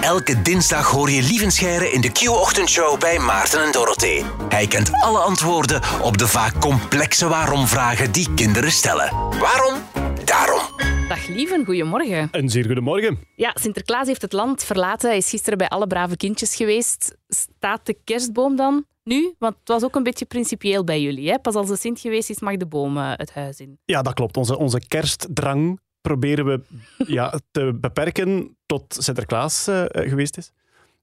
Elke dinsdag hoor je Lievenscheire in de Q-ochtendshow bij Maarten en Dorothee. Hij kent alle antwoorden op de vaak complexe waarom-vragen die kinderen stellen. Waarom? Daarom. Dag Lieven, goedemorgen. Een zeer goedemorgen. Ja, Sinterklaas heeft het land verlaten. Hij is gisteren bij alle brave kindjes geweest. Staat de kerstboom dan nu? Want het was ook een beetje principieel bij jullie. Hè? Pas als de Sint geweest is, mag de boom het huis in. Ja, dat klopt. Onze, onze kerstdrang proberen we ja, te beperken tot Sinterklaas eh, geweest is.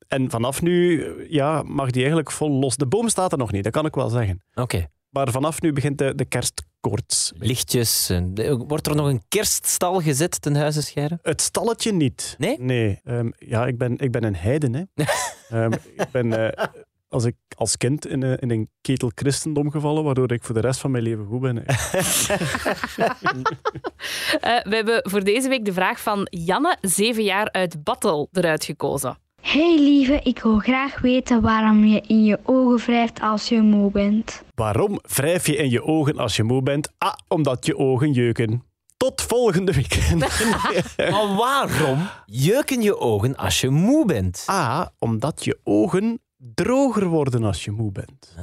En vanaf nu ja, mag die eigenlijk vol los. De boom staat er nog niet, dat kan ik wel zeggen. Oké. Maar vanaf nu begint de, de kerstkoorts. Lichtjes. Wordt er nog een kerststal gezet ten huize Scheire? Het stalletje niet. Nee? Nee. Ehm, ja, ik ben, ik ben een heiden. Hè. Ehm, ik ben eh, als, ik, als kind in, een- in een ketel christendom gevallen, waardoor ik voor de rest van mijn leven goed ben. Eh, we hebben voor deze week de vraag van Janne, zeven jaar uit Battle, eruit gekozen. Hey lieve, ik wil graag weten waarom je in je ogen wrijft als je moe bent. Waarom wrijf je in je ogen als je moe bent? Ah, omdat je ogen jeuken. Tot volgende week. Maar waarom jeuken je ogen als je moe bent? A, omdat je ogen droger worden als je moe bent.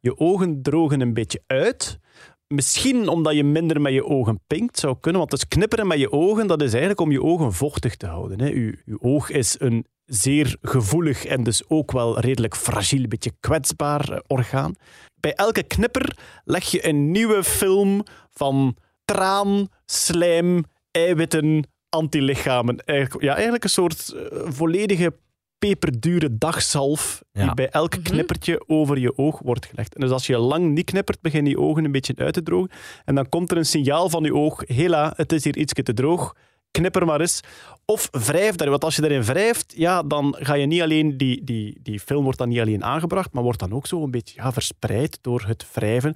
Je ogen drogen een beetje uit. Misschien omdat je minder met je ogen pinkt zou kunnen. Want dus knipperen met je ogen, dat is eigenlijk om je ogen vochtig te houden. Hè. Oog is een zeer gevoelig en dus ook wel redelijk fragiel, een beetje kwetsbaar eh, orgaan. Bij elke knipper leg je een nieuwe film van traan, slijm, eiwitten, antilichamen. Eigenlijk, ja, eigenlijk een soort eh, volledige peperdure dagzalf die bij elk knippertje over je oog wordt gelegd. En dus als je lang niet knippert, beginnen die ogen een beetje uit te drogen. En dan komt er een signaal van je oog, hela, het is hier iets te droog, knipper maar eens. Of wrijf daar, want als je erin wrijft, ja, dan ga je niet alleen, die, die, die film wordt dan niet alleen aangebracht, maar wordt dan ook zo een beetje ja, verspreid door het wrijven.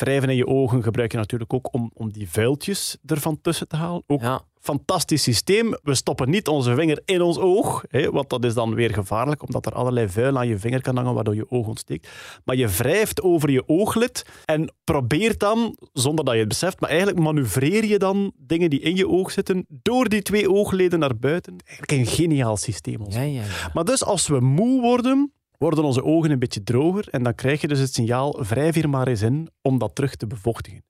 Wrijven in je ogen gebruik je natuurlijk ook om, om die vuiltjes ervan tussen te halen. Ook Ja. fantastisch systeem. We stoppen niet onze vinger in ons oog, hè, want dat is dan weer gevaarlijk, omdat er allerlei vuil aan je vinger kan hangen, waardoor je oog ontsteekt. Maar je wrijft over je ooglid en probeert dan, zonder dat je het beseft, maar eigenlijk manoeuvreer je dan dingen die in je oog zitten door die twee oogleden naar buiten. Eigenlijk een geniaal systeem. ja, ja. Maar dus als we moe worden, worden onze ogen een beetje droger en dan krijg je dus het signaal wrijf hier maar eens in om dat terug te bevochtigen.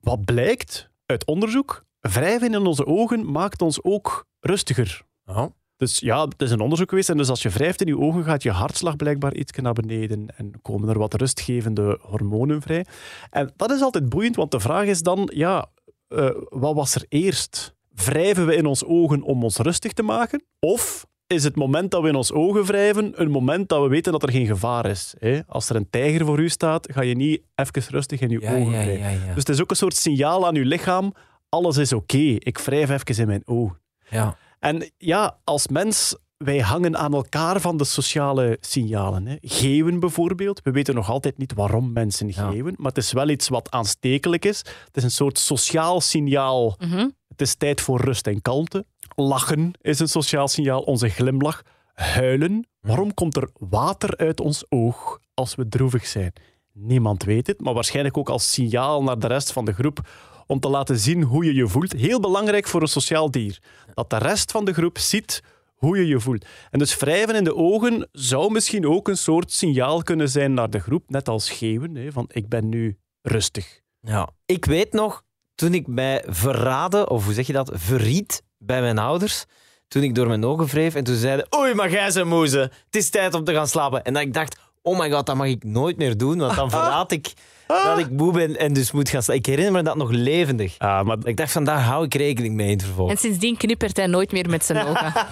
Wat blijkt uit onderzoek? Wrijven in onze ogen maakt ons ook rustiger. Oh. Dus ja, het is een onderzoek geweest en dus als je wrijft in je ogen gaat je hartslag blijkbaar iets naar beneden en komen er wat rustgevende hormonen vrij. En dat is altijd boeiend, want de vraag is dan, ja, eh, wat was er eerst? Wrijven we in ons ogen om ons rustig te maken? Of is het moment dat we in ons ogen wrijven een moment dat we weten dat er geen gevaar is? Hè? Als er een tijger voor u staat, ga je niet even rustig in je Ja, ogen wrijven. ja, ja. Dus het is ook een soort signaal aan je lichaam, alles is oké, ik wrijf even in mijn ogen. ja. En ja, als mens, wij hangen aan elkaar van de sociale signalen. Hè. Geeuwen bijvoorbeeld. We weten nog altijd niet waarom mensen Ja. geeuwen, maar het is wel iets wat aanstekelijk is. Het is een soort sociaal signaal. Mhm. Het is tijd voor rust en kalmte. Lachen is een sociaal signaal, onze glimlach. Huilen. Waarom komt er water uit ons oog als we droevig zijn? Niemand weet het, maar waarschijnlijk ook als signaal naar de rest van de groep om te laten zien hoe je je voelt. Heel belangrijk voor een sociaal dier. Dat de rest van de groep ziet hoe je je voelt. En dus wrijven in de ogen zou misschien ook een soort signaal kunnen zijn naar de groep, net als geeuwen, hè, van ik ben nu rustig. Ja. Ik weet nog, toen ik mij verraden, of hoe zeg je dat, verried bij mijn ouders, toen ik door mijn ogen wreef en toen zeiden, oei, maar jij bent moeze, het is tijd om te gaan slapen. En dat ik dacht, oh my god, dat mag ik nooit meer doen, want dan verraad ik dat ik moe ben en dus moet gaan slapen. Ik herinner me dat nog levendig. Ah, maar Ik dacht van, daar hou ik rekening mee in het vervolg. En sindsdien knippert hij nooit meer met zijn ogen.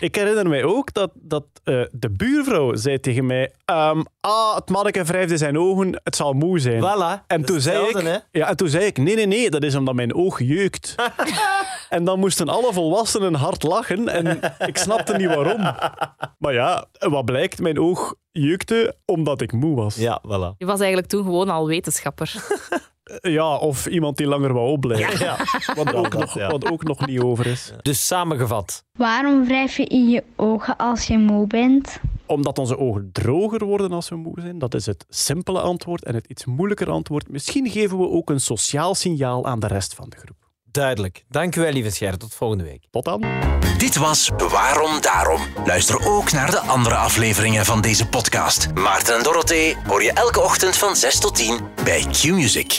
Ik herinner mij ook dat, dat eh, de buurvrouw zei tegen mij: ehm, Ah, het manneke wrijfde zijn ogen, het zal moe zijn. Voilà. En toen, zei ik, ja, en toen zei ik: Nee, nee, nee, dat is omdat mijn oog jeukt. en dan moesten alle volwassenen hard lachen en ik snapte niet waarom. Maar ja, wat blijkt, mijn oog jeukte omdat ik moe was. Ja, voilà. Je was eigenlijk toen gewoon al wetenschapper. Ja, of iemand die langer wou opblijven. Ja. Wat, ook dat, nog, ja. wat ook nog niet over is. Dus samengevat. Waarom wrijf je in je ogen als je moe bent? Omdat onze ogen droger worden als we moe zijn. Dat is het simpele antwoord. En het iets moeilijker antwoord. Misschien geven we ook een sociaal signaal aan de rest van de groep. Duidelijk. Dank u wel, lieve Scher. Tot volgende week. Tot dan. Dit was Waarom Daarom. Luister ook naar de andere afleveringen van deze podcast. Maarten en Dorothee hoor je elke ochtend van 6 tot 10 bij Q-Music.